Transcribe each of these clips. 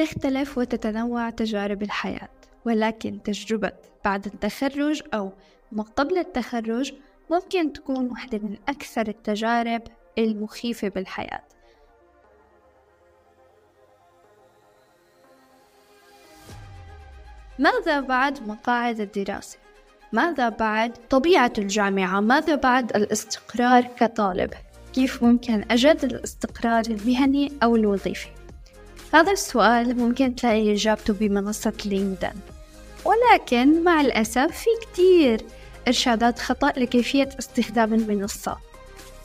تختلف وتتنوع تجارب الحياة ولكن تجربة بعد التخرج أو ما قبل التخرج ممكن تكون واحدة من أكثر التجارب المخيفة بالحياة ماذا بعد مقاعد الدراسة؟ ماذا بعد طبيعة الجامعة؟ ماذا بعد الاستقرار كطالب؟ كيف ممكن أجد الاستقرار المهني أو الوظيفي؟ هذا السؤال ممكن تلاقي إجابته بمنصة لينكدين. ولكن مع الأسف في كتير إرشادات خطأ لكيفية استخدام المنصة.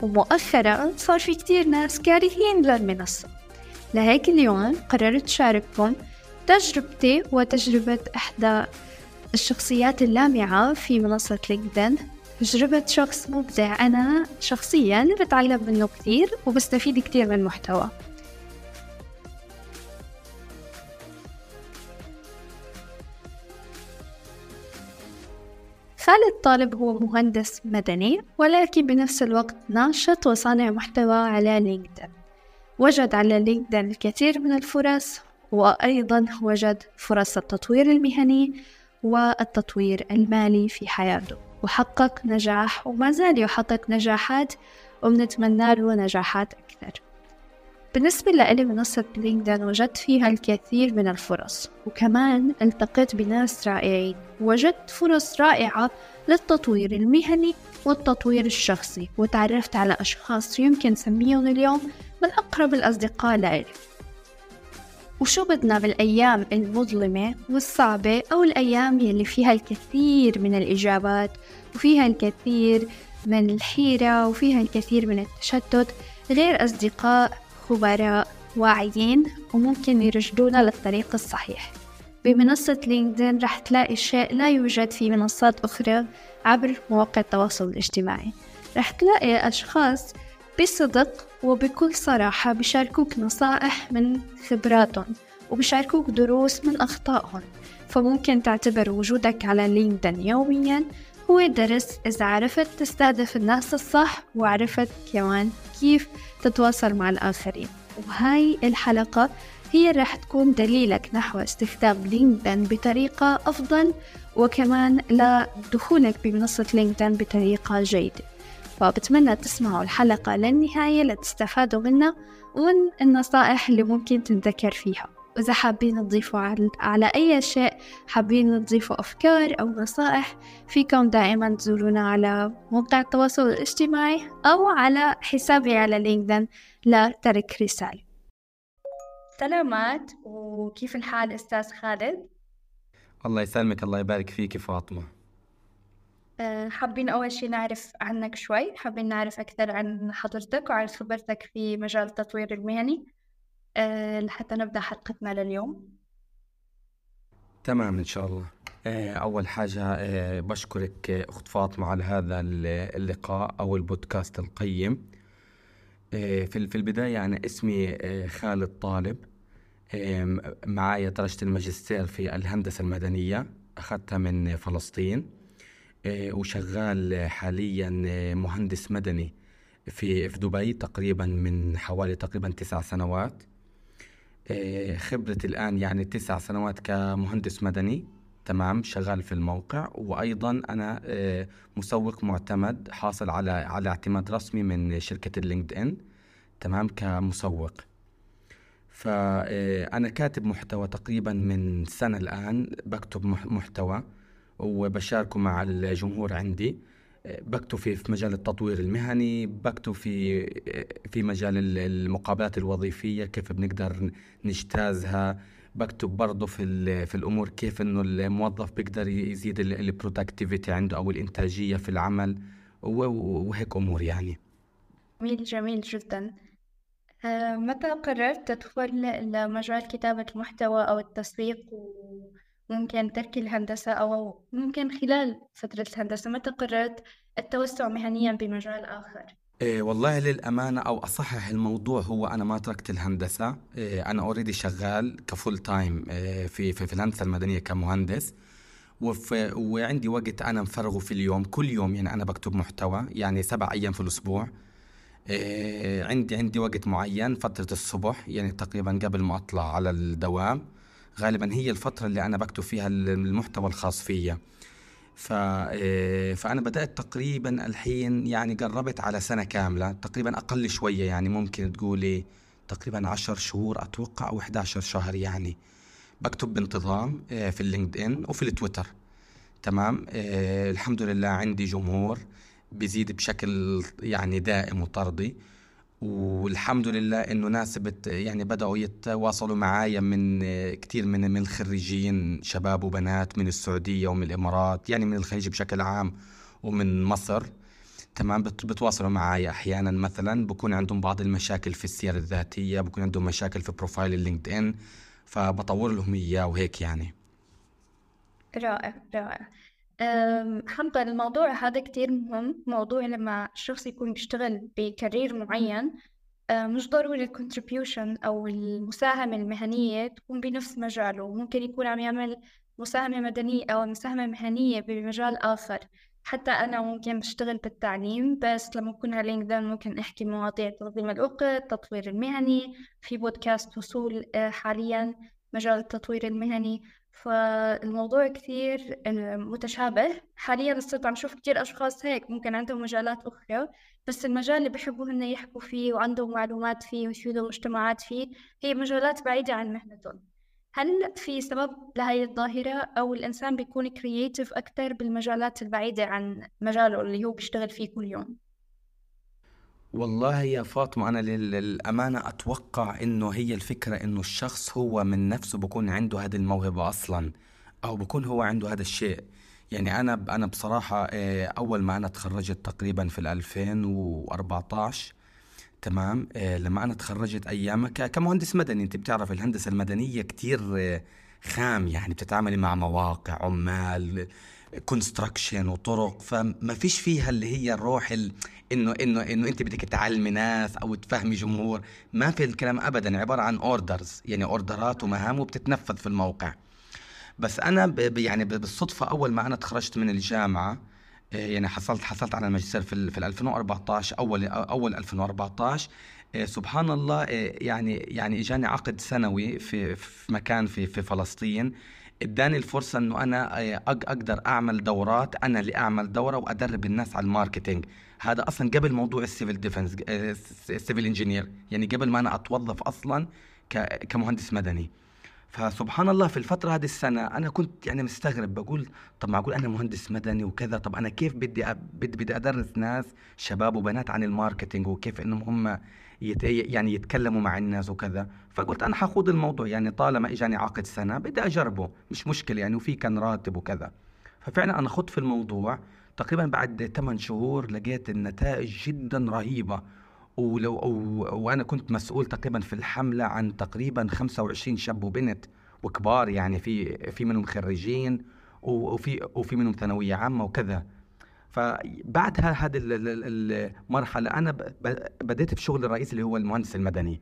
ومؤخرا صار في كتير ناس كارهين للمنصة لهيك اليوم قررت شارككم تجربتي وتجربة إحدى الشخصيات اللامعة في منصة لينكدين. تجربة شخص مبدع. أنا شخصيا بتعلم منه كثير وبستفيد كثير من محتوى. خالد طالب هو مهندس مدني ولكن بنفس الوقت ناشط وصانع محتوى على لينكدين وجد على لينكدين الكثير من الفرص وأيضا وجد فرص التطوير المهني والتطوير المالي في حياته. وحقق نجاح وما زال يحقق نجاحات وبنتمنى له نجاحات أكثر. بالنسبة لي منصة لينكدين وجدت فيها الكثير من الفرص وكمان التقيت بناس رائعين وجدت فرص رائعة للتطوير المهني والتطوير الشخصي وتعرفت على أشخاص يمكن سميهم اليوم من أقرب الأصدقاء لإلي. وشو بدنا بالأيام المظلمة والصعبة أو الأيام يلي فيها الكثير من الإجابات وفيها الكثير من الحيرة وفيها الكثير من التشتت غير أصدقاء خبراء واعيين وممكن يرشدونا للطريق الصحيح. بمنصة لينكدين رح تلاقي شيء لا يوجد في منصات أخرى عبر مواقع التواصل الاجتماعي. رح تلاقي أشخاص بصدق وبكل صراحة بشاركوك نصائح من خبراتهم وبشاركوك دروس من أخطائهم. فممكن تعتبر وجودك على لينكدين يوميا هو درس إذا عرفت تستهدف الناس الصح وعرفت كمان كيف تتواصل مع الآخرين. وهاي الحلقة هي راح تكون دليلك نحو استخدام لينكدين بطريقة أفضل وكمان لدخولك بمنصة لينكدين بطريقة جيدة. فبتمنى تسمعوا الحلقة للنهاية لتستفادوا منها ومن النصائح اللي ممكن تنذكر فيها. وإذا حابين تضيفوا على أي شيء حابين تضيفوا أفكار أو نصائح فيكم دائما تزورونا على موقع التواصل الاجتماعي أو على حسابي على لينكدين لترك رسالة. سلامات وكيف الحال أستاذ خالد؟ الله يسلمك الله يبارك فيك فاطمة. أه، حابين أول شي نعرف عنك شوي حابين نعرف أكثر عن حضرتك وعن خبرتك في مجال التطوير المهني؟ لحتى نبدأ حلقتنا لليوم. تمام إن شاء الله. أه، أول حاجة بشكرك أخت فاطمة على هذا اللقاء أو البودكاست القيم. في البداية أنا اسمي خالد طالب. معايا درجة الماجستير في الهندسة المدنية أخذتها من فلسطين. وشغال حاليا مهندس مدني في في دبي تقريبا من حوالي تقريبا تسع سنوات. خبرتي الآن يعني تسع سنوات كمهندس مدني. تمام شغال في الموقع. وأيضا أنا مسوق معتمد حاصل على على اعتماد رسمي من شركة ال LinkedIn تمام كمسوق. فأنا كاتب محتوى تقريبا من سنة الآن بكتب محتوى وبشاركه مع الجمهور عندي. بكتب في في مجال التطوير المهني بكتب في في مجال المقابلات الوظيفية كيف بنقدر نجتازها بكتب برضه في في الأمور كيف إنه الموظف بيقدر يزيد ال productivity عنده أو الإنتاجية في العمل وهيك أمور يعني. جميل جميل جدا. آه، متى قررت تدخل لمجال كتابة المحتوى أو التسويق؟ وممكن ترك الهندسة أو ممكن خلال فترة الهندسة متى قررت التوسع مهنيا بمجال آخر؟ إيه والله للأمانة أو أصحح الموضوع هو أنا ما تركت الهندسة. إيه أنا already شغال ك full time إيه في, في, في الهندسة المدنية كمهندس. وفي وعندي وقت أنا مفرغه في اليوم. كل يوم يعني أنا بكتب محتوى يعني سبع أيام في الأسبوع. إيه عندي عندي وقت معين فترة الصبح يعني تقريبا قبل ما أطلع على الدوام. غالبا هي الفترة اللي أنا بكتب فيها المحتوى الخاص فيا. ف... إيه فأنا بدأت تقريبا الحين يعني قربت على سنة كاملة تقريبا أقل شوية يعني ممكن تقولي تقريبا عشر شهور أتوقع أو 11 شهر يعني. بكتب بانتظام إيه في ال LinkedIn وفي التويتر. تمام؟ إيه الحمد لله عندي جمهور بيزيد بشكل يعني دائم وطردي. والحمد لله إنه ناس بت يعني بدأوا يتواصلوا معايا من كثير من من الخريجين شباب وبنات من السعودية ومن الإمارات يعني من الخليج بشكل عام ومن مصر. تمام بتواصلوا معايا. أحيانا مثلا بكون عندهم بعض المشاكل في السيره الذاتية بكون عندهم مشاكل في profile ال LinkedIn فبطور لهم إياه وهيك يعني. رائع رائع. حابة الموضوع هذا كتير مهم موضوع لما الشخص يكون بيشتغل ب career معين مش ضروري ال contribution أو المساهمة المهنية تكون بنفس مجاله. ممكن يكون عم يعمل مساهمة مدنية أو مساهمة مهنية بمجال آخر. حتى أنا ممكن بشتغل بالتعليم بس لما أكون على LinkedIn ممكن أحكي مواضيع تنظيم الوقت التطوير المهني. في بودكاست وصول آه، حاليا مجال التطوير المهني. فالموضوع كثير آه، متشابه. حاليا صرت عم شوف كثير أشخاص هيك ممكن عندهم مجالات أخرى بس المجال اللي بيحبوا هن يحكوا فيه وعندهم معلومات فيه ويفيدوا المجتمعات فيه هي مجالات بعيدة عن مهنتهم. هل في سبب لهي الظاهرة؟ أو الإنسان بيكون كرييتيف أكثر بالمجالات البعيدة عن مجاله اللي هو بيشتغل فيه كل يوم؟ والله يا فاطمة أنا للأمانة أتوقع إنه هي الفكرة إنه الشخص هو من نفسه بكون عنده هذه الموهبة أصلا أو بكون هو عنده هذا الشيء. يعني أنا أنا بصراحة آه، أول ما أنا تخرجت تقريبا في 2014 تمام؟ آه، لما أنا تخرجت أيامها كمهندس مدني أنت بتعرف الهندسة المدنية كتير آه، خام يعني بتتعاملي مع مواقع عمال كونستراكشن وطرق فما فيش فيها اللي هي الروح ال... إنه إنه إنه أنت بدك تعلمي ناس أو تفهمي جمهور. ما في الكلام ابدا عبارة عن orders يعني اوردرات ومهام وبتتنفذ في الموقع. بس أنا. يعني بالصدفة أول ما أنا تخرجت من الجامعة آه، يعني حصلت حصلت على الماجستير في في 2014 أول أول 2014 آه، سبحان الله آه، يعني يعني إجاني عقد سنوي في في مكان في في فلسطين. اداني الفرصة انه أنا آه، أقدر اعمل دورات أنا اللي اعمل دورة وادرب الناس على ال marketing. هذا أصلا قبل موضوع ال civil defense ال civil engineer يعني قبل ما أنا اتوظف أصلا كمهندس مدني. فسبحان الله في الفترة هذه السنة أنا كنت يعني مستغرب بقول طب معقول أنا مهندس مدني وكذا طب أنا كيف بدي بدي بدي أدرس ناس شباب وبنات عن ال marketing وكيف إنهم هم يت... يعني يتكلموا مع الناس وكذا. فقلت أنا حخوض الموضوع يعني طالما إجاني عقد سنة بدي أجربه مش مشكلة يعني وفي كان راتب وكذا. ففعلا أنا خضت في الموضوع تقريبا بعد 8 شهور لقيت النتائج جدا رهيبة. ولو و... وأنا كنت مسؤول تقريبا في الحملة عن تقريبا 25 شاب وبنت وكبار يعني في في منهم خريجين وفي وفي منهم ثانوية عامة وكذا. فبعد هذه المرحلة أنا بديت في شغل الرئيسي اللي هو المهندس المدني.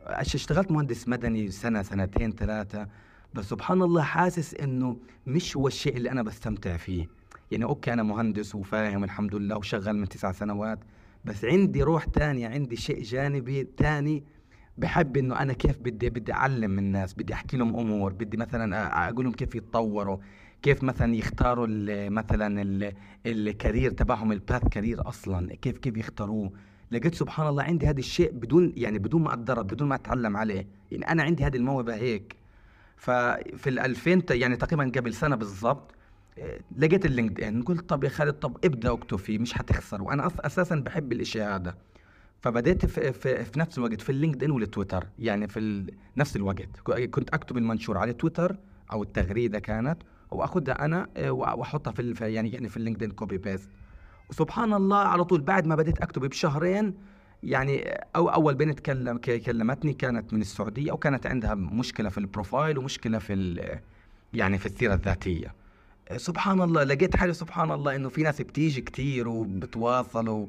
اشتغلت مهندس مدني سنة سنتين ثلاثة. بس سبحان الله حاسس إنه مش هو الشيء اللي أنا بستمتع فيه. يعني okay أنا مهندس وفاهم الحمد لله وشغال من تسع سنوات بس عندي روح تانية عندي شيء جانبي تاني بحب إنه أنا كيف بدي بدي أعلم الناس بدي أحكي لهم أمور بدي مثلا أقول لهم كيف يتطوروا. كيف مثلا يختاروا مثلا ال career تبعهم ال path career أصلا كيف كيف يختاروه؟ لقيت سبحان الله عندي هذا الشيء بدون يعني بدون ما اتدرب بدون ما أتعلم عليه. يعني أنا عندي هذه الموهبة هيك. ففي ال 2000 يعني تقريبا قبل سنة بالضبط آه، لقيت ال LinkedIn قلت طب يا خالد طب ابدأ اكتب فيه مش حتخسر. وأنا أساسا بحب الاشي هذا. فبديت في, في, في نفس الوقت في ال LinkedIn والتويتر. يعني في نفس الوقت. كنت أكتب المنشور على تويتر أو التغريدة كانت. واخذها أنا آه، وأحطها في يعني يعني في ال LinkedIn copy paste وسبحان الله على طول بعد ما بديت أكتب بشهرين يعني أو أول بنت كلم كلمتني كانت من السعودية وكانت عندها مشكلة في ال profile ومشكلة في يعني في السيرة الذاتية. سبحان الله لقيت حالي سبحان الله إنه في ناس بتيجي كتير وبتواصلوا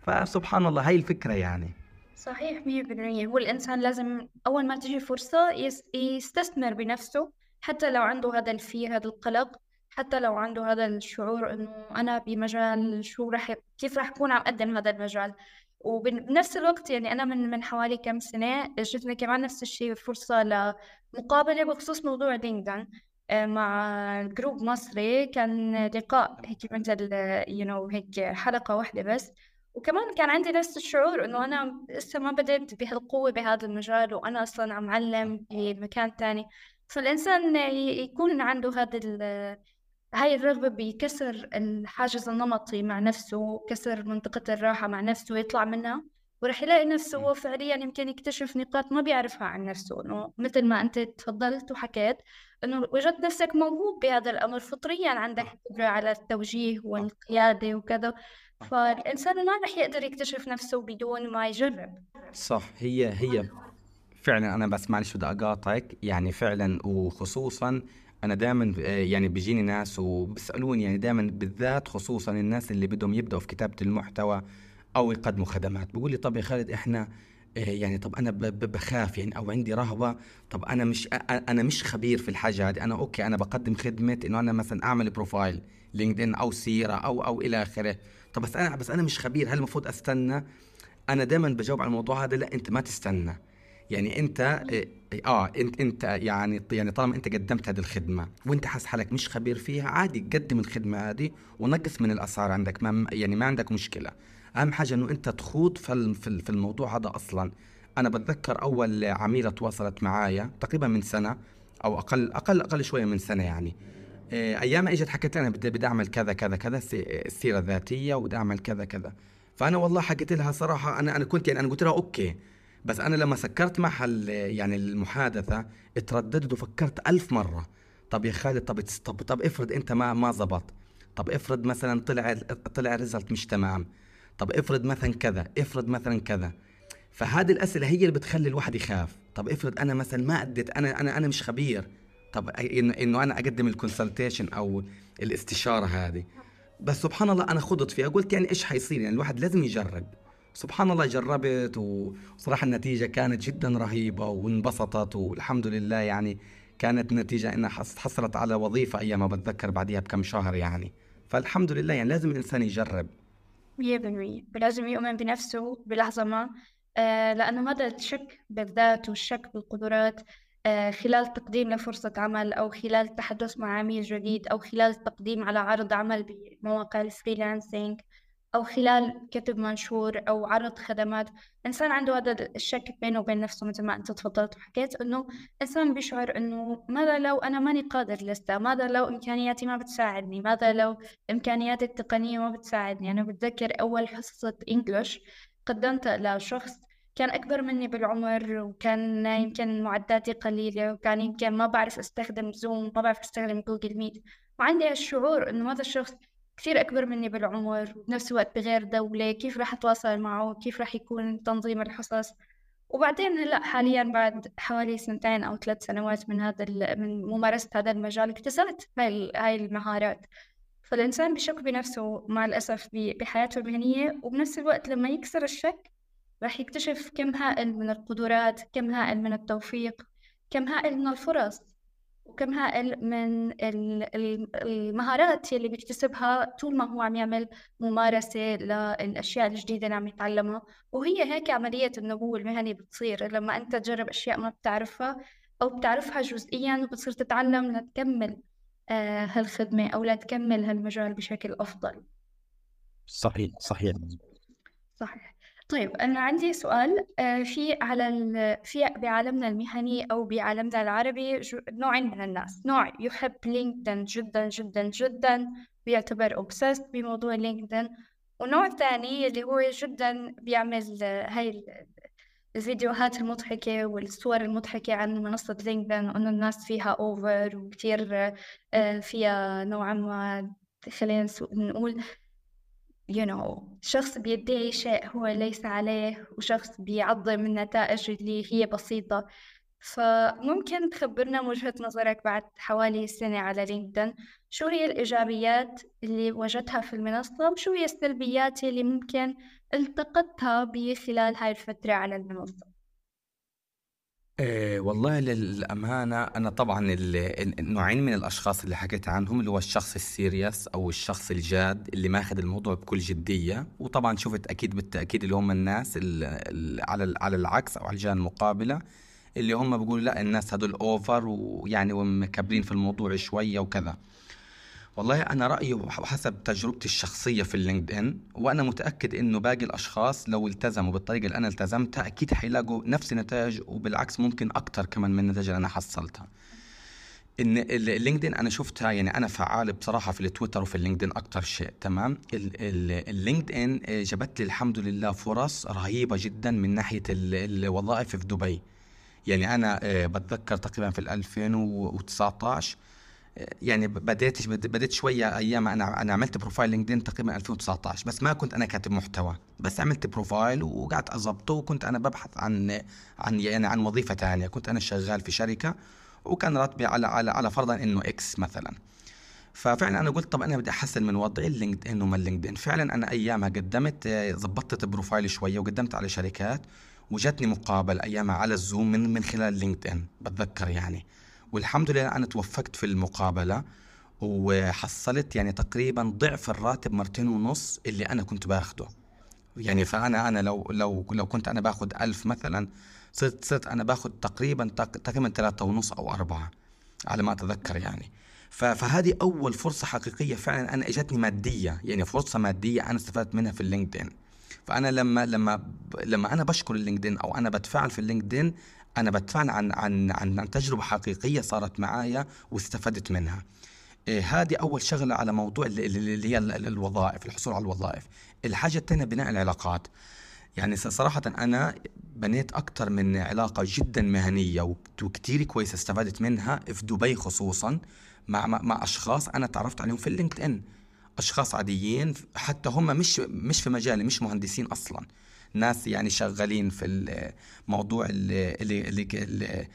فسبحان الله هاي الفكرة يعني. صحيح 100% هو الانسان لازم أول ما تجي فرصه يستثمر بنفسه حتى لو عنده هذا ال fear هذا القلق حتى لو عنده هذا الشعور إنه أنا بمجال شو رح كيف رح أكون عم أقدم هذا المجال. وبنفس الوقت يعني أنا من من حوالي كم سنة جتني كمان نفس الشيء فرصة لمقابلة بخصوص موضوع LinkedIn آه، مع group مصري. كان لقاء هيك مثل you know هيك حلقة واحدة بس. وكمان كان عندي نفس الشعور إنه أنا لسه ما بدأت بهالقوة بهذا المجال وأنا أصلا عم علم بمكان تاني. فالإنسان يكون عنده هذا هاي الرغبة بكسر الحاجز النمطي مع نفسه كسر منطقة الراحة مع نفسه ويطلع منها ورح يلاقي نفسه هو فعليا يمكن يكتشف نقاط ما بيعرفها عن نفسه إنه مثل ما أنت تفضلت وحكيت إنه وجدت نفسك موهوب بهذا الأمر فطريا عندك قدرة على التوجيه والقيادة وكذا فالإنسان ما رح يقدر يكتشف نفسه بدون ما يجرب. صح هي هي. فعلا أنا بس معلش بدي أقاطعك. يعني فعلا وخصوصا أنا دائما آه، يعني بيجيني ناس وبيسألوني يعني دائما بالذات خصوصا الناس اللي بدهم يبدأوا في كتابة المحتوى أو يقدموا خدمات. بيقول لي طب يا خالد إحنا آه، يعني طب أنا بخاف يعني أو عندي رهبة. طب أنا مش أنا مش خبير في الحاجة هذه. أنا okay أنا بقدم خدمة إنه أنا مثلا أعمل profile LinkedIn أو سيرة أو أو إلى آخره. طب بس أنا بس أنا مش خبير. هل المفروض أستنى؟ أنا دائما بجاوب على الموضوع هذا. لا أنت ما تستنى. يعني انت آه, آه، انت انت يعني يعني طالما انت قدمت هذه الخدمة وانت حاسس حالك مش خبير فيها عادي قدم الخدمة هذه ونقص من الأسعار عندك ما يعني ما عندك مشكلة. أهم حاجة إنه أنت تخوض في في الموضوع هذا أصلا. أنا بتذكر أول عميلة تواصلت معايا تقريبا من سنة أو أقل أقل أقل شوية من سنة يعني. آه، أيام إجت حكت أنا بدي بدي أعمل كذا كذا كذا السيره الذاتيه وبدي أعمل كذا كذا. فأنا والله حكيت لها صراحة أنا أنا كنت يعني أنا قلت لها أوكي. بس أنا لما سكرت معها يعني المحادثة اترددت وفكرت ألف مرة. طب يا خالد طب طب, طب افرض أنت ما ما زبط. طب افرض مثلا طلع طلع result مش تمام. طب افرض مثلا كذا افرض مثلا كذا. فهذه الأسئلة هي اللي بتخلي الواحد يخاف. طب افرض أنا مثلا ما أديت أنا أنا أنا مش خبير. طب إنه أنا أقدم ال consultation أو الاستشارة هذه. بس سبحان الله أنا خضت فيها. قلت يعني إيش حيصير؟ يعني الواحد لازم يجرب. سبحان الله جربت وصراحة النتيجة كانت جدا رهيبة وانبسطت والحمد لله يعني كانت نتيجة إنها حصلت على وظيفة أيام ما بتذكر بعديها بكم شهر يعني. فالحمد لله يعني لازم الإنسان يجرب. 100% ولازم يؤمن بنفسه بلحظة ما. آه لأنه هذا الشك بالذات والشك بالقدرات آه خلال تقديم لفرصة عمل أو خلال التحدث مع عميل جديد أو خلال التقديم على عرض عمل بمواقع الفريلانسينج أو خلال كتب منشور أو عرض خدمات إنسان عنده هذا الشك بينه وبين نفسه مثل ما أنت تفضلت وحكيت إنه إنسان بيشعر إنه ماذا لو أنا ماني قادر لسه ماذا لو إمكانياتي ما بتساعدني ماذا لو إمكانياتي التقنية ما بتساعدني. أنا بتذكر أول حصة إنجلش قدمت لشخص كان أكبر مني بالعمر وكان يمكن معداتي قليلة وكان يمكن ما بعرف أستخدم زوم ما بعرف أستخدم جوجل ميت وعندي الشعور إنه هذا الشخص كثير أكبر مني بالعمر وبنفس الوقت بغير دولة كيف راح أتواصل معه؟ كيف راح يكون تنظيم الحصص؟ وبعدين هلا حاليا بعد حوالي سنتين أو ثلاث سنوات من هذا من ممارسة هذا المجال اكتسبت هاي هاي المهارات. فالإنسان بشك بنفسه مع الأسف بحياته المهنية وبنفس الوقت لما يكسر الشك راح يكتشف كم هائل من القدرات كم هائل من التوفيق كم هائل من الفرص. وكم هائل من المهارات اللي بيكتسبها طول ما هو عم يعمل ممارسة للأشياء الجديدة اللي عم يتعلمها. وهي هيك عملية النمو المهني بتصير. لما أنت تجرب أشياء ما بتعرفها أو بتعرفها جزئيا وبتصير تتعلم لتكمل آه هالخدمة أو لتكمل هالمجال بشكل أفضل. صحيح صحيح. صحيح. طيب أنا عندي سؤال آه، في على ال... في بعالمنا المهني أو بعالمنا العربي نوعين من الناس. نوع يحب لينكدين جدا جدا جدا بيعتبر obsessed بموضوع لينكدين. ونوع ثاني اللي هو جدا بيعمل آه، هاي الفيديوهات المضحكة والصور المضحكة عن منصة لينكدين وإنه الناس فيها أوفر وكتير آه، فيها نوعا ما خلينا نقول you know شخص بيدعي شيء هو ليس عليه وشخص بيعظم النتائج اللي هي بسيطة. فممكن تخبرنا وجهة نظرك بعد حوالي سنة على لينكدين شو هي الإيجابيات اللي وجدتها في المنصة وشو هي السلبيات اللي ممكن التقطتها بخلال هاي الفترة على المنصة؟ إيه والله للأمانة أنا طبعا ال- النوعين من الأشخاص اللي حكيت عنهم اللي هو الشخص السيريس أو الشخص الجاد اللي ماخذ الموضوع بكل جدية. وطبعا شفت أكيد بالتأكيد اللي هم الناس اللي على على العكس أو على الجهة المقابلة اللي هم بيقولوا لا الناس هدول أوفر ويعني ومكبرين في الموضوع شوية وكذا. والله أنا رأيي وحسب تجربتي الشخصية في اللينكد إن وأنا متأكد إنه باقي الأشخاص لو التزموا بالطريقة اللي أنا التزمتها أكيد حيلاقوا نفس النتائج وبالعكس ممكن أكتر كمان من النتائج اللي أنا حصلتها. إن ال- اللينكدين أنا شفتها يعني أنا فعال بصراحة في التويتر وفي اللينكدين أكتر شيء تمام؟ ال- ال- اللينكدين آه، جابت لي الحمد لله فرص رهيبة جدا من ناحية ال- الوظائف في دبي. يعني أنا آه، بتذكر تقريبا في ال 2019 يعني بديت بديت شوية أيام أنا أنا عملت profile لينكدين تقريبا 2019 بس ما كنت أنا كاتب محتوى بس عملت profile وقعدت أظبطه وكنت أنا ببحث عن عن يعني عن وظيفة ثانية كنت أنا شغال في شركة وكان راتبي على على على فرضا إنه X مثلا. ففعلا أنا قلت طب أنا بدي أحسن من وضعي اللينكد ان وما اللينكد فعلا أنا أيامها قدمت آه، ظبطت profile ي شوية وقدمت على شركات وجاتني مقابلة أيامها على الزوم من من خلال لينكد ان بتذكر يعني. والحمد لله أنا توفقت في المقابلة وحصلت يعني تقريبا ضعف الراتب مرتين ونص اللي أنا كنت باخده. يعني فأنا أنا لو لو لو كنت أنا باخد ألف مثلا صرت صرت أنا باخد تقريبا تق- تقريبا ثلاثة ونص أو أربعة على ما أتذكر يعني. فهذه أول فرصة حقيقية فعلا أنا إجتني مادية يعني فرصة مادية أنا استفدت منها في اللينكدين. فأنا لما لما لما أنا بشكر اللينكدين أو أنا بتفاعل في اللينكدين أنا بتفاعل عن عن عن عن تجربة حقيقية صارت معايا واستفدت منها. إيه، هذه أول شغلة على موضوع ال- ال- اللي هي ال- ال- الوظائف الحصول على الوظائف. الحاجة الثانية بناء العلاقات. يعني صراحة أنا بنيت أكثر من علاقة جدا مهنية وكت- وكتير كويسة استفدت منها في دبي خصوصا مع مع, مع أشخاص أنا تعرفت عليهم في اللينكد إن. أشخاص عاديين حتى هم مش مش في مجالي مش مهندسين أصلا. ناس يعني شغالين في الموضوع اللي, اللي, اللي,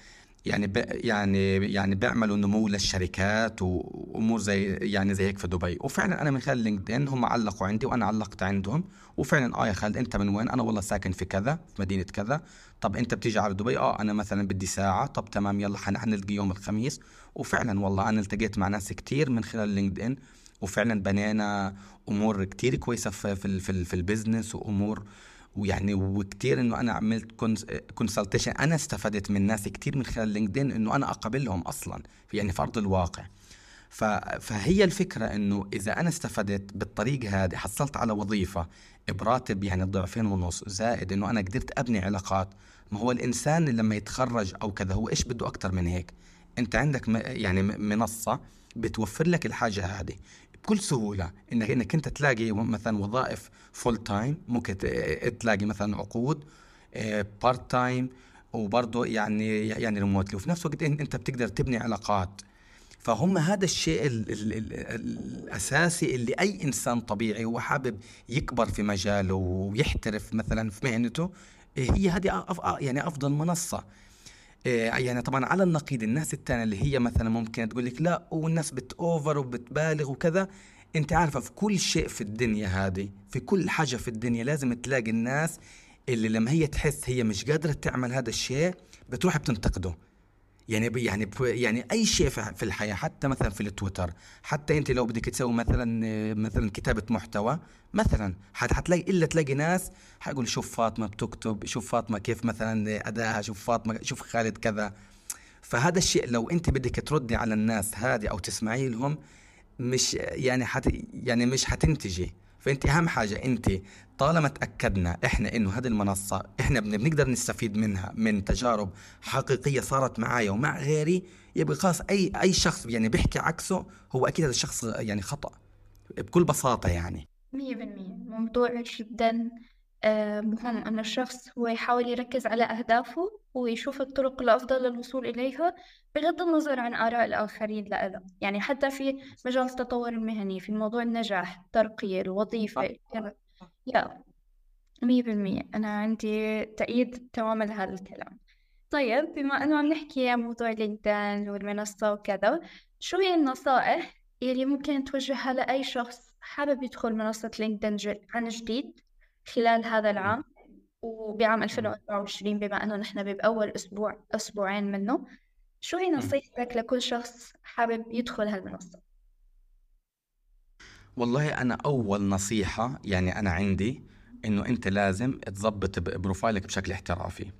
يعني يعني يعني بيعملوا نمو للشركات وأمور زي يعني زي هيك في دبي. وفعلا أنا من خلال لينكدين هم علقوا عندي وأنا علقت عندهم. وفعلا آه يا خالد أنت من وين؟ أنا والله ساكن في كذا في مدينة كذا. طب أنت بتيجي على دبي؟ آه أنا مثلا بدي ساعة. طب تمام يلا حن- حنلتقي يوم الخميس. وفعلا والله أنا التقيت مع ناس كتير من خلال لينكدين. وفعلا بنينا أمور كتير كويسة في في في, في ال business وأمور ويعني وكتير إنه أنا عملت consultation أنا استفدت من ناس كتير من خلال لينكدين إنه أنا أقابلهم أصلا يعني في ارض الواقع. فهي الفكرة إنه إذا أنا استفدت بالطريقة هذه حصلت على وظيفة براتب يعني ضعفين ونص زائد إنه أنا قدرت أبني علاقات ما هو الإنسان لما يتخرج أو كذا هو إيش بده أكتر من هيك أنت عندك. يعني منصة بتوفر لك الحاجة هذه بكل سهولة انك إنك أنت تلاقي مثلا وظائف full time ممكن تلاقي مثلا عقود part time وبرضه يعني يعني remotely وفي نفس الوقت أنت بتقدر تبني علاقات. فهم هذا الشيء ال ال ال الأساسي اللي أي إنسان طبيعي هو حابب يكبر في مجاله ويحترف مثلا في مهنته هي هذه يعني أفضل منصة. إيه، يعني طبعا على النقيض الناس التانية اللي هي مثلا ممكن تقول لك لا والناس بتأوفر وبتبالغ وكذا. أنت عارفة في كل شيء في الدنيا هذه في كل حاجة في الدنيا لازم تلاقي الناس اللي لما هي تحس هي مش قادرة تعمل هذا الشيء بتروح بتنتقده. يعني يعني يعني أي شيء في الحياة حتى مثلا في التويتر حتى أنت لو بدك تسوي مثلا مثلا كتابة محتوى مثلا حت حتلاقي إلا تلاقي ناس حيقول شوف فاطمة بتكتب شوف فاطمة كيف مثلا ادائها شوف فاطمة شوف خالد كذا. فهذا الشيء لو أنت بدك تردي على الناس هذه أو تسمعي لهم مش يعني حت يعني مش حتنتجي. فانت اهم حاجة انت طالما تأكدنا إحنا انه هذه المنصة إحنا بن- بنقدر نستفيد منها من تجارب حقيقية صارت معايا ومع غيري يبقى خلاص اي أي شخص يعني بيحكي عكسه هو أكيد هذا الشخص يعني خطأ بكل بساطة يعني. مية بالمية. موضوع جدا مهم أن الشخص هو يحاول يركز على أهدافه ويشوف الطرق الأفضل للوصول إليها بغض النظر عن آراء الآخرين له يعني حتى في مجال التطور المهني في موضوع النجاح الترقية الوظيفة كذا يا مية بالمية. أنا عندي تأييد تماما لهذا الكلام. طيب بما أنه عم نحكي عن موضوع لينكدين والمنصة وكذا شو هي النصائح اللي ممكن توجهها لأي شخص حابب يدخل منصة لينكدين عن جديد؟ خلال هذا العام وبعام 2024 بما أنه نحن بأول أسبوع أسبوعين منه شو هي نصيحتك لكل شخص حابب يدخل هالمنصة؟ والله أنا أول نصيحة يعني أنا عندي إنه أنت لازم تظبط بروفايلك بشكل احترافي.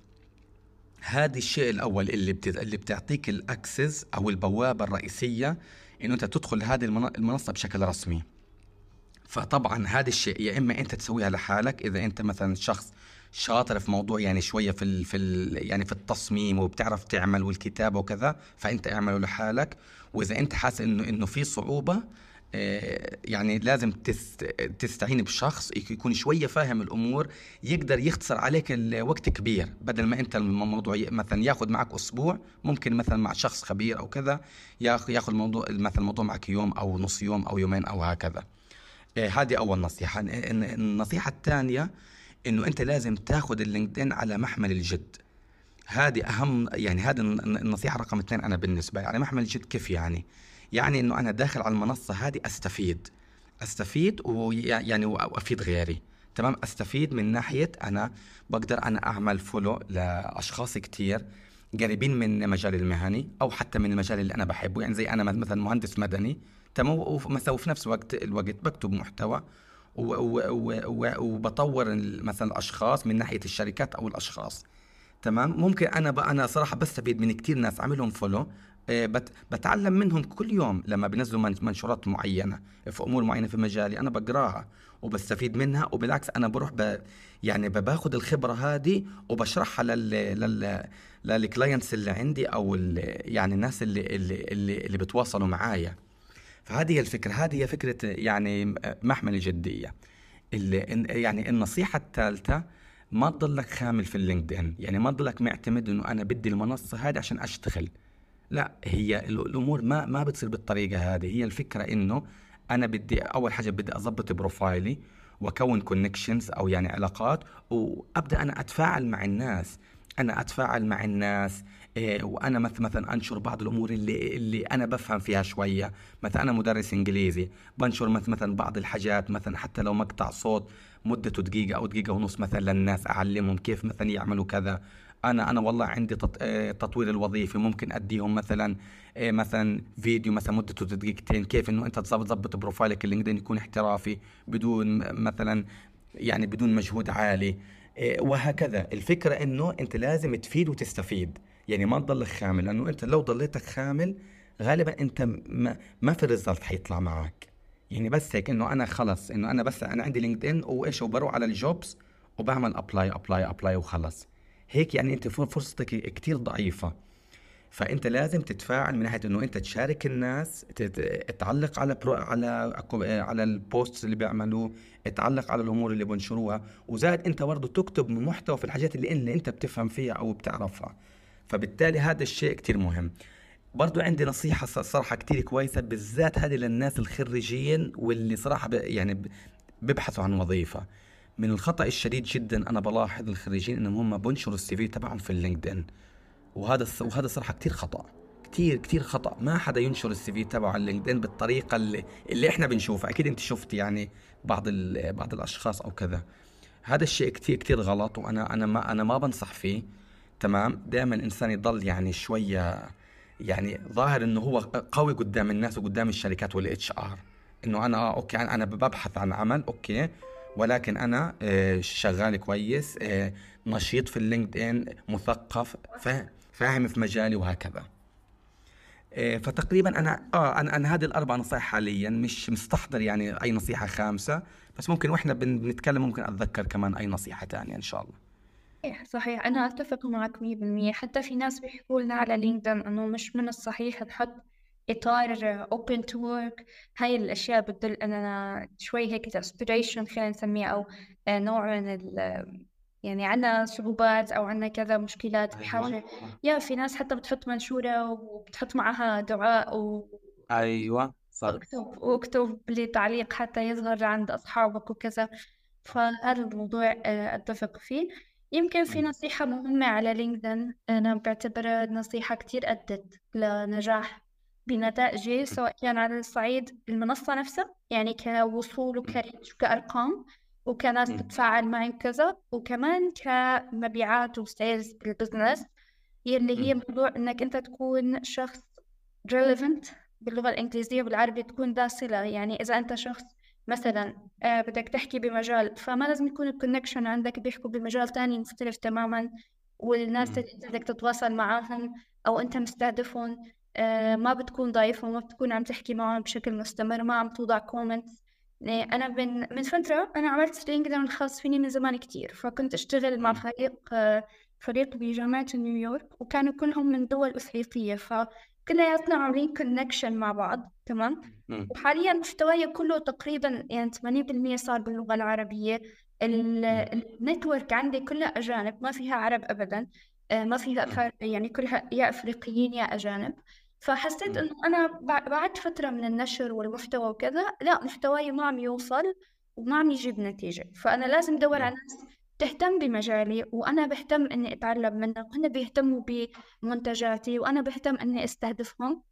هذا الشيء الأول اللي بت... اللي بتعطيك الأكسس أو البوابة الرئيسية إنه أنت تدخل هذه المنصة بشكل رسمي. فطبعا هذا الشيء يا إما أنت تسويها لحالك إذا أنت مثلا شخص شاطر في موضوع يعني شوية في في يعني في التصميم وبتعرف تعمل والكتابة وكذا فأنت اعمله لحالك. وإذا أنت حاسس انه إنه في صعوبة آه، يعني لازم تستعين بشخص يكون شوية فاهم الأمور يقدر يختصر عليك الوقت كبير. بدل ما أنت الموضوع مثلا ياخذ معك أسبوع ممكن مثلا مع شخص خبير أو كذا ياخذ الموضوع مثلا الموضوع معك يوم أو نص يوم أو يومين أو هكذا. هذه أول نصيحة. النصيحة الثانية إنه أنت لازم تاخذ اللينكدين على محمل الجد. هذه أهم يعني هذه النصيحة رقم اثنين أنا بالنسبة لي. على محمل الجد كيف يعني؟ يعني إنه أنا داخل على المنصة هذه أستفيد. أستفيد ويعني وأفيد غيري. تمام؟ أستفيد من ناحية أنا بقدر أنا أعمل follow لأشخاص كتير. قريبين من مجالي المهني أو حتى من المجال اللي أنا بحبه. يعني زي أنا مثلا مهندس مدني تمام وفي نفس الوقت الوقت بكتب محتوى وبطور مثلا الأشخاص من ناحية الشركات أو الأشخاص. تمام؟ ممكن أنا بقى أنا صراحة بستفيد من كثير ناس عاملهم follow بتعلم منهم كل يوم لما بينزلوا منشورات معينة في أمور معينة في مجالي أنا بقراها وبستفيد منها وبالعكس أنا بروح ب يعني باخذ الخبرة هذه وبشرحها لل لل لل clients اللي عندي أو يعني الناس اللي اللي اللي, اللي بتواصلوا معايا. فهذه هي الفكرة هذه هي فكرة يعني محمل الجدية. اللي يعني النصيحة الثالثة ما تضلك خامل في اللينكدين. يعني ما تضلك معتمد إنه أنا بدي المنصة هذه عشان أشتغل. لا هي الأمور ما ما بتصير بالطريقة هذه. هي الفكرة إنه أنا بدي أول حاجة بدي اضبط profile ي وأكون connections أو يعني علاقات وأبدأ أنا أتفاعل مع الناس. أنا أتفاعل مع الناس إيه وأنا مثلا أنشر بعض الأمور اللي اللي أنا بفهم فيها شوية. مثلا أنا مدرس إنجليزي بنشر مثلا بعض الحاجات مثلا حتى لو مقطع صوت مدته دقيقة أو دقيقة ونص مثلا للناس أعلمهم كيف مثلا يعملوا كذا. أنا أنا والله عندي إيه، تطوير الوظيفي. ممكن أديهم مثلا إيه، مثلا فيديو مثلا مدته دقيقتين كيف إنه أنت تظبط profile ك اللينكدين يكون احترافي بدون مثلا يعني بدون مجهود عالي. وهكذا. الفكرة إنه أنت لازم تفيد وتستفيد. يعني ما تضلك خامل لأنه أنت لو ضليتك خامل غالبا أنت ما, ما في result حيطلع معك. يعني بس هيك إنه أنا خلص إنه أنا بس أنا عندي لينكد ان وإيش وبروح على ال jobs وبعمل apply apply apply وخلص. هيك يعني أنت فرصتك كتير ضعيفة. فأنت لازم تتفاعل من ناحية إنه أنت تشارك الناس تعلق على برو على على ال post اللي بيعملوه تعلق على الأمور اللي بنشروها وزاد أنت برضه تكتب محتوى في الحاجات اللي, اللي أنت بتفهم فيها أو بتعرفها. فبالتالي هذا الشيء كتير مهم. برضو عندي نصيحة صراحة كتير كويسة بالذات هذه للناس الخريجين واللي صراحة يعني بيبحثوا عن وظيفة. من الخطأ الشديد جدا أنا بلاحظ الخريجين إنهم هم بنشروا ال CV تبعهم في اللينكدين وهذا وهذا صراحة كتير خطأ. كتير كتير خطأ. ما حدا ينشر ال CV تبعه على اللينكدين بالطريقة اللي, اللي إحنا بنشوفها. أكيد أنت شفت يعني بعض بعض الأشخاص أو كذا. هذا الشيء كتير كتير غلط وأنا أنا ما أنا ما بنصح فيه. تمام؟ دائما الإنسان يضل يعني شوية يعني ظاهر إنه هو قوي قدام الناس وقدام الشركات وال HR إنه أنا آه okay أنا ببحث عن عمل okay. ولكن أنا آه، شغال كويس آه، نشيط في اللينكد ان مثقف فاهم في مجالي وهكذا. آه، فتقريبا أنا آه أنا, أنا هذه الأربع نصائح حاليا مش مستحضر يعني أي نصيحة خامسة بس ممكن وإحنا بنتكلم ممكن أتذكر كمان أي نصيحة ثانية إن شاء الله. صحيح صحيح. أنا أتفق معك مية بالمية. حتى في ناس بيحكوا لنا على لينكدين إنه مش من الصحيح نحط إطار open to work. هاي الأشياء بتدل أننا شوي هيك desperation خلينا نسميه أو نوع من ال يعني عنا صعوبات أو عنا كذا مشكلات أيوة. بحاجة يا في ناس حتى بتحط منشورة وبتحط معها دعاء و أيوه صح. واكتب واكتب لي تعليق حتى يظهر عند أصحابك وكذا. فهذا الموضوع آه، أتفق فيه. يمكن في نصيحة مهمة على لينكدين. أنا بعتبرها نصيحة كتير أدت لنجاح بنتائجي سواء كان على الصعيد المنصة نفسها يعني كوصول وك reach وكأرقام وكناس تتفاعل معي وكذا وكمان كمبيعات و sales بال business يلي هي موضوع إنك أنت تكون شخص relevant باللغة الإنجليزية والعربية تكون ذا صلة يعني إذا أنت شخص مثلا آه بدك تحكي بمجال فما لازم يكون ال connection عندك بيحكوا بمجال تاني مختلف تماما والناس اللي بدك تتواصل معاهم أو أنت مستهدفهم. ما بتكون ضايف وما بتكون عم تحكي معهم بشكل مستمر ما عم توضع comments يعني أنا من من فترة أنا عملت لينكدين الخاص فيني من زمان كتير فكنت أشتغل مع فريق آه فريق بجامعة نيويورك وكانوا كلهم من دول أفريقية ف كلياتنا عاملين connection مع بعض تمام؟ وحاليا محتواي كله تقريبا يعني 80% صار باللغة العربية النتورك عندي كلها أجانب ما فيها عرب أبدا. آه، ما فيها يعني كلها يا أفريقيين يا أجانب. فحسيت إنه أنا بعد فترة من النشر والمحتوى وكذا لا محتواي ما عم يوصل وما عم يجيب نتيجة. فأنا لازم أدور على ناس تهتم بمجالي وأنا بهتم إني أتعلم منهم وهن بيهتموا بمنتجاتي وأنا بهتم إني أستهدفهم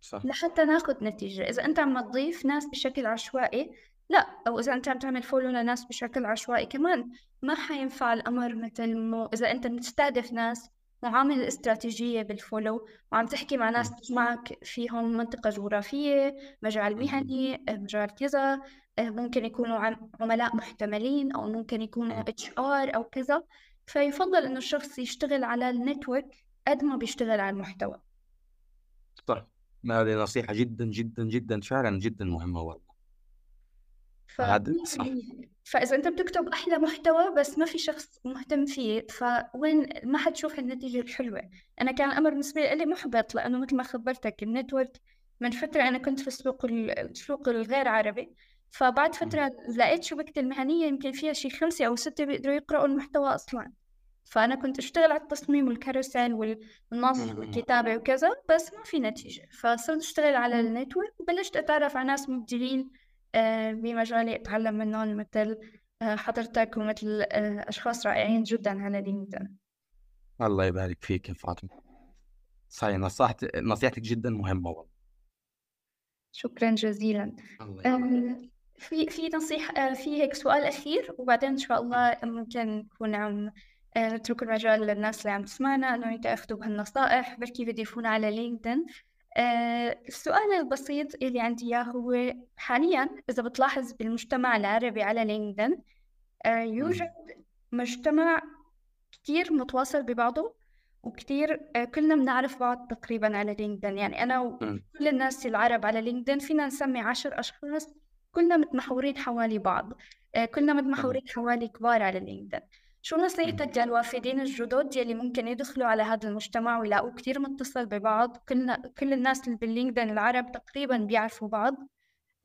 صح. لحتى ناخذ نتيجة. إذا أنت عم تضيف ناس بشكل عشوائي لا أو إذا أنت عم تعمل follow لناس بشكل عشوائي كمان ما حينفع الأمر مثل مو إذا أنت بتستهدف ناس وعامل استراتيجية بال follow وعم تحكي مع ناس بتجمعك فيهم منطقة جغرافية مجال مهني مجال كذا آه، ممكن يكونوا عملاء محتملين أو ممكن يكونوا HR أو كذا فيفضل إنه الشخص يشتغل على ال network قد ما بيشتغل على المحتوى. صح. هذه نصيحة جدا جدا جدا فعلا جدا مهمة والله. ف... صح. فإذا أنت بتكتب أحلى محتوى بس ما في شخص مهتم فيه فوين ما حتشوف النتيجة الحلوة. أنا كان الأمر بالنسبة لي محبط لأنه مثل ما خبرتك ال network من فترة أنا كنت في السوق السوق الغير عربي. فبعد فترة لقيت شبكتي المهنية يمكن فيها شي خمسة أو ستة بيقدروا يقرأوا المحتوى أصلا. فأنا كنت أشتغل على التصميم وال carousel والنص والكتابة وكذا بس ما في نتيجة. فصرت أشتغل على ال network وبلشت أتعرف على ناس مبدعين بمجالي أتعلم منهم مثل آه، حضرتك ومثل آه، أشخاص رائعين جدا على لينكدين الله يبارك فيك يا فاطمة. صحيح نصيحتك نصيحتك جدا مهمة والله. شكرا جزيلا. الله في في نصيحة في هيك سؤال أخير وبعدين إن شاء الله ممكن نكون عم نترك المجال للناس اللي عم تسمعنا إنه يتأخذوا بهالنصائح. بركي بيضيفونا على لينكدين. آه، السؤال البسيط اللي عندي إياه هو حاليا إذا بتلاحظ بالمجتمع العربي على لينكدين آه، يوجد مجتمع كتير متواصل ببعضه وكتير آه، كلنا بنعرف بعض تقريبا على لينكدين. يعني أنا وكل الناس العرب على لينكدين فينا نسمي عشر أشخاص كلنا متمحورين حوالي بعض كلنا متمحورين حوالي كبار على لينكدين. شو نصيحتك للوافدين الجدد يلي ممكن يدخلوا على هذا المجتمع ويلاقوه كتير متصل ببعض؟ كلنا كل الناس اللي باللينكدين العرب تقريبا بيعرفوا بعض.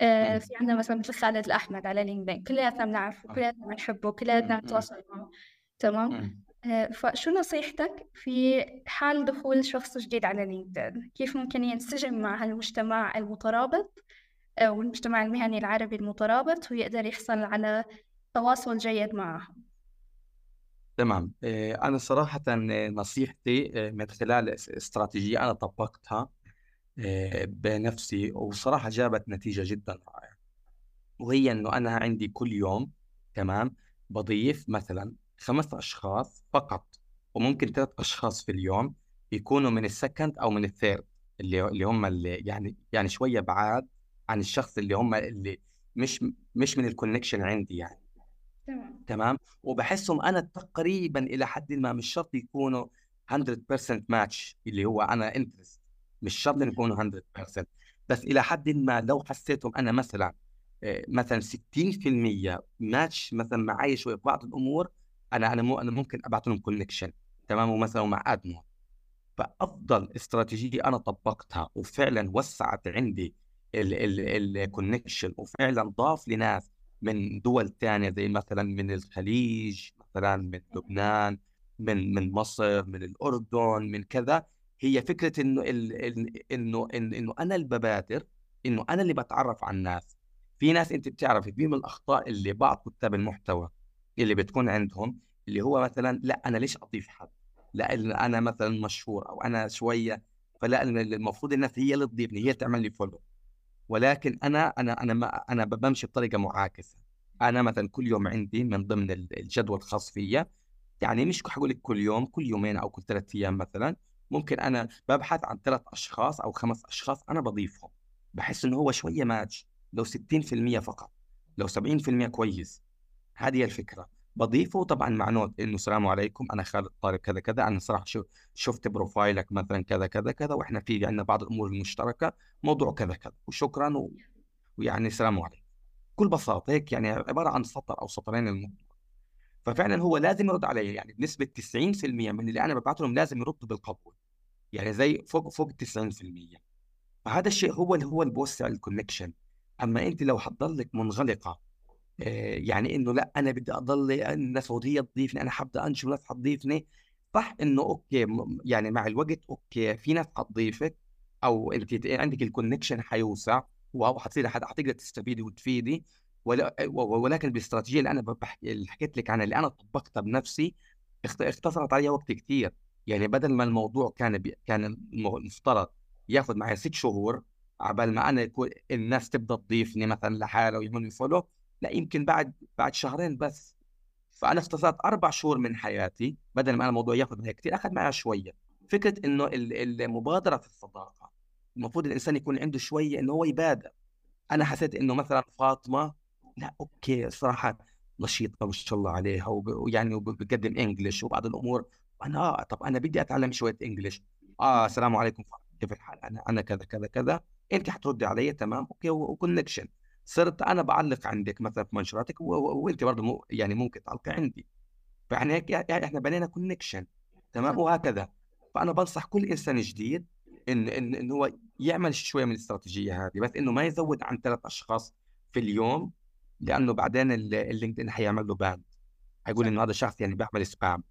آه في عندنا مثلا مثل خالد الأحمد على لينكدين. كلياتنا بنعرفه كلياتنا بنحبه كلياتنا بنتواصل معه. تمام؟ آه فشو نصيحتك في حال دخول شخص جديد على لينكدين؟ كيف ممكن ينسجم مع هالمجتمع المترابط آه والمجتمع المهني العربي المترابط ويقدر يحصل على تواصل جيد معهم؟ تمام. آه، أنا صراحة نصيحتي آه، من خلال استراتيجية أنا طبقتها آه، بنفسي وصراحة جابت نتيجة جدا رائعة. وهي إنه أنا عندي كل يوم تمام بضيف مثلا خمس أشخاص فقط وممكن ثلاث أشخاص في اليوم يكونوا من ال second أو من ال third اللي اللي هم اللي يعني يعني شوية بعاد عن الشخص اللي هم اللي مش مش من ال connection عندي يعني. تمام. تمام؟ وبحسهم أنا تقريبا إلى حد ما مش شرط يكونوا 100% ماتش اللي هو أنا interest مش شرط يكونوا 100% بس إلى حد ما لو حسيتهم أنا مثلا آه، مثلا 60% ماتش مثلا معي شوي في بعض الأمور أنا أنا مو أنا ممكن ابعث لهم connection تمام؟ ومثلا مع ادمون فأفضل استراتيجية أنا طبقتها وفعلا وسعت عندي ال connection وفعلا ضاف لناس من دول ثانية زي مثلا من الخليج مثلا من لبنان من من مصر من الأردن من كذا. هي فكرة إنه إنه إنه أنا اللي ببادر إنه أنا اللي بتعرف على الناس. في ناس أنت بتعرف في من الأخطاء اللي بعض كتاب المحتوى اللي بتكون عندهم اللي هو مثلا لا أنا ليش أضيف حد؟ لا أنا مثلا مشهور أو أنا شوية فلا المفروض الناس هي اللي تضيفني هي تعمل لي فولو ولكن أنا أنا أنا ما أنا بمشي بطريقة معاكسة. أنا مثلا كل يوم عندي من ضمن الجدول الخاص فيا يعني مش حقول لك كل يوم كل يومين أو كل ثلاث أيام مثلا ممكن أنا ببحث عن ثلاث أشخاص أو خمس أشخاص أنا بضيفهم. بحس إنه هو شوية ماتش لو 60% فقط. لو 70% كويس. هذه الفكرة. بضيفه طبعا مع note إنه السلام عليكم أنا خالد طارق كذا كذا أنا صراحة شو شفت profile ك مثلا كذا كذا كذا وإحنا في عندنا بعض الأمور المشتركة موضوع كذا كذا وشكرا و... ويعني السلام عليكم. بكل بساطة هيك يعني عبارة عن سطر أو سطرين الموضوع ففعلا هو لازم يرد علي يعني بنسبة 90% من اللي أنا ببعث لهم لازم يردوا بالقبول. يعني زي فوق فوق 90% فهذا الشيء هو اللي هو اللي بوسع ال connection أما أنت لو حتضلك منغلقة يعني إنه لأ أنا بدي أضل الناس وهي تضيفني أنا حابدأ أنشر ناس حتضيفني. صح إنه okay يعني مع الوقت okay في ناس حتضيفك أو أنت عندك ال connection حيوسع وحتصير حتقدر تستفيدي وتفيدي. ولكن بالاستراتيجية اللي أنا بحكي اللي حكيت لك عنها اللي أنا طبقتها بنفسي اختصرت عليها وقت كثير يعني بدل ما الموضوع كان بي كان المفترض ياخذ معي ست شهور عبال ما أنا يكون الناس تبدأ تضيفني مثلا لحالها ويعملوا follow لا يمكن بعد بعد شهرين بس. فأنا اختصرت أربع شهور من حياتي بدل ما الموضوع ياخذ معي كثير اخذ معي شوية. فكرة إنه المبادرة في الصداقة المفروض الإنسان يكون عنده شوية انه هو يبادر. أنا حسيت إنه مثلا فاطمة لا okay الصراحه نشيطة ما شاء الله عليها ويعني وبقدم English وبعض الأمور. أنا آه طب أنا بدي أتعلم شوية English آه السلام عليكم كيف الحال؟ أنا أنا كذا كذا كذا. انت حتردي علي تمام okay و connection. صرت أنا بعلق عندك مثلا في منشوراتك وأنت برضه مو يعني ممكن تعلقي عندي. فإحنا هيك يعني إحنا بنينا connection تمام؟ وهكذا. فأنا بنصح كل إنسان جديد إن إن, إن هو يعمل شوية من الاستراتيجية هذه بس إنه ما يزود عن ثلاث أشخاص في اليوم لأنه بعدين اللينكدين حيعمل له ban حيقول إنه هذا شخص يعني بيعمل spam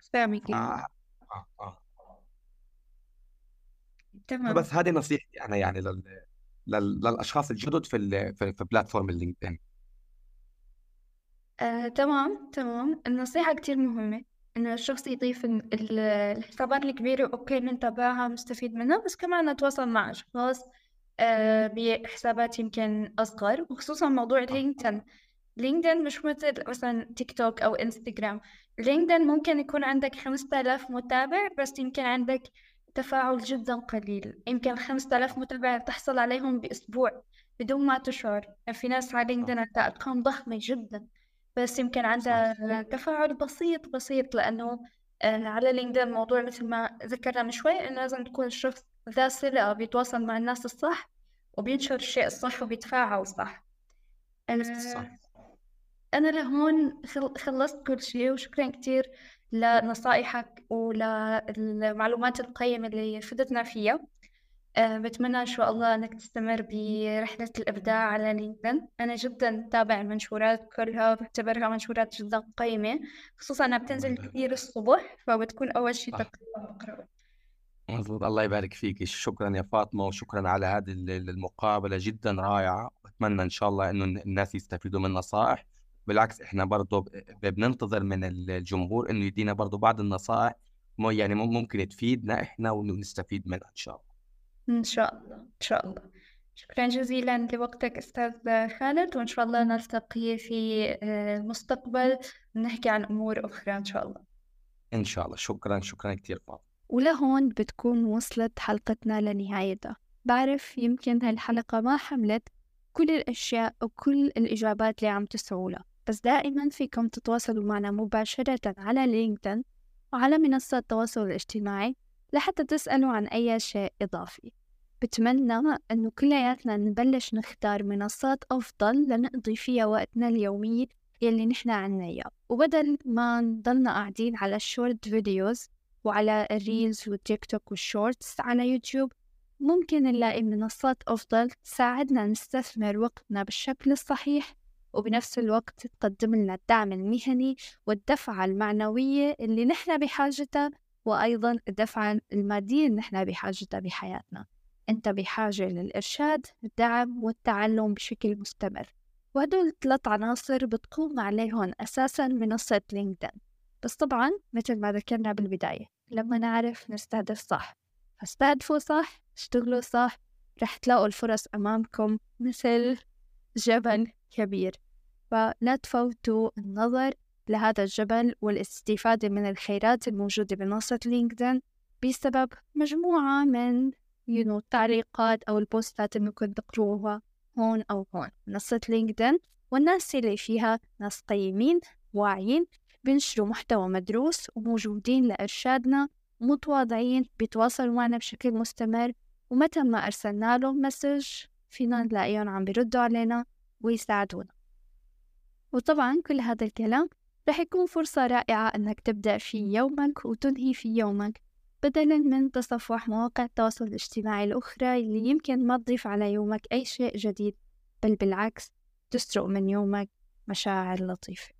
spammy آه. آه. آه. تمام. بس هذه نصيحتي أنا يعني لل... للأشخاص الجدد في. في, في platform اللينكدين آه، تمام تمام. النصيحة كتير مهمة إنه الشخص يضيف الحسابات الكبيرة okay نتابعها نستفيد منها بس كمان نتواصل مع أشخاص آه، بحسابات يمكن أصغر وخصوصا موضوع لينكدين. لينكدين مش مثل مثلا تيك توك أو إنستغرام. لينكدين ممكن يكون عندك خمسة آلاف متابع بس يمكن عندك تفاعل جدا قليل. يمكن خمسة آلاف متابع تحصل عليهم بأسبوع بدون ما تشعر. في ناس على لينكدين عندها أرقام ضخمة جدا بس يمكن عندها تفاعل بسيط بسيط لأنه آه، على لينكدين موضوع مثل ما ذكرنا من شوي إنه لازم تكون الشخص ذا صلة بيتواصل مع الناس الصح وبينشر الشيء الصح وبيتفاعل صح. صح. أنا لهون خلصت كل شيء وشكرا كتير لنصائحك وللمعلومات القيمة اللي فدتنا فيها. أه بتمنى إن شاء الله إنك تستمر برحلة الإبداع على لينكدين. أنا جدا تابع المنشورات كلها بعتبرها منشورات جدا قيمة خصوصا إنها بتنزل كثير الصبح فبتكون أول شيء تقرأ مظبوط. الله يبارك فيك. شكرا يا فاطمة وشكرا على هذه المقابلة جدا رائعة. وأتمنى إن شاء الله إنه الناس يستفيدوا من النصائح. بالعكس إحنا برضه بننتظر من الجمهور إنه يدينا برضه بعض النصائح يعني ممكن تفيدنا إحنا ونستفيد منها إن شاء الله. إن شاء الله إن شاء الله. شكرا جزيلا لوقتك أستاذ خالد وإن شاء الله نلتقي في المستقبل نحكي عن أمور أخرى إن شاء الله. إن شاء الله. شكرا شكرا كثير فاطمة ولهون بتكون وصلت حلقتنا لنهايتها بعرف يمكن هالحلقة ما حملت كل الأشياء وكل الإجابات اللي عم تسعولا بس دائما فيكم تتواصلوا معنا مباشرة على لينكدين وعلى منصات التواصل الاجتماعي لحتى تسألوا عن أي شيء إضافي. بتمنى أنه كلياتنا نبلش نختار منصات أفضل لنقضي فيها وقتنا اليومي يلي نحنا عنا إياه. وبدل ما نضلنا قاعدين على ال short videos وعلى ال reels والتيك توك وال shorts على يوتيوب ممكن نلاقي منصات أفضل تساعدنا نستثمر وقتنا بالشكل الصحيح وبنفس الوقت تقدم لنا الدعم المهني والدفعة المعنوية اللي نحن بحاجتها وأيضا الدفعة المادية اللي نحن بحاجتها بحياتنا. أنت بحاجة للإرشاد الدعم والتعلم بشكل مستمر. وهدول ثلاث عناصر بتقوم عليهم أساسا منصة لينكدين. بس طبعا مثل ما ذكرنا بالبداية لما نعرف نستهدف صح. فاستهدفوا صح اشتغلوا صح رح تلاقوا الفرص أمامكم مثل جبل كبير. فلا تفوتوا النظر لهذا الجبل والاستفادة من الخيرات الموجودة بمنصة لينكدين بسبب مجموعة من know, التعليقات أو البوستات اللي ممكن تقروها هون أو هون. منصة لينكدين والناس اللي فيها ناس قيمين واعيين بينشروا محتوى مدروس وموجودين لإرشادنا متواضعين بيتواصلوا معنا بشكل مستمر ومتى ما أرسلنا لهم مسج فينا نلاقيهم عم بيردوا علينا ويساعدونا. وطبعا كل هذا الكلام رح يكون فرصة رائعة أنك تبدأ في يومك وتنهي في يومك بدلا من تصفح مواقع التواصل الاجتماعي الأخرى اللي يمكن ما تضيف على يومك أي شيء جديد بل بالعكس تسرق من يومك مشاعر لطيفة.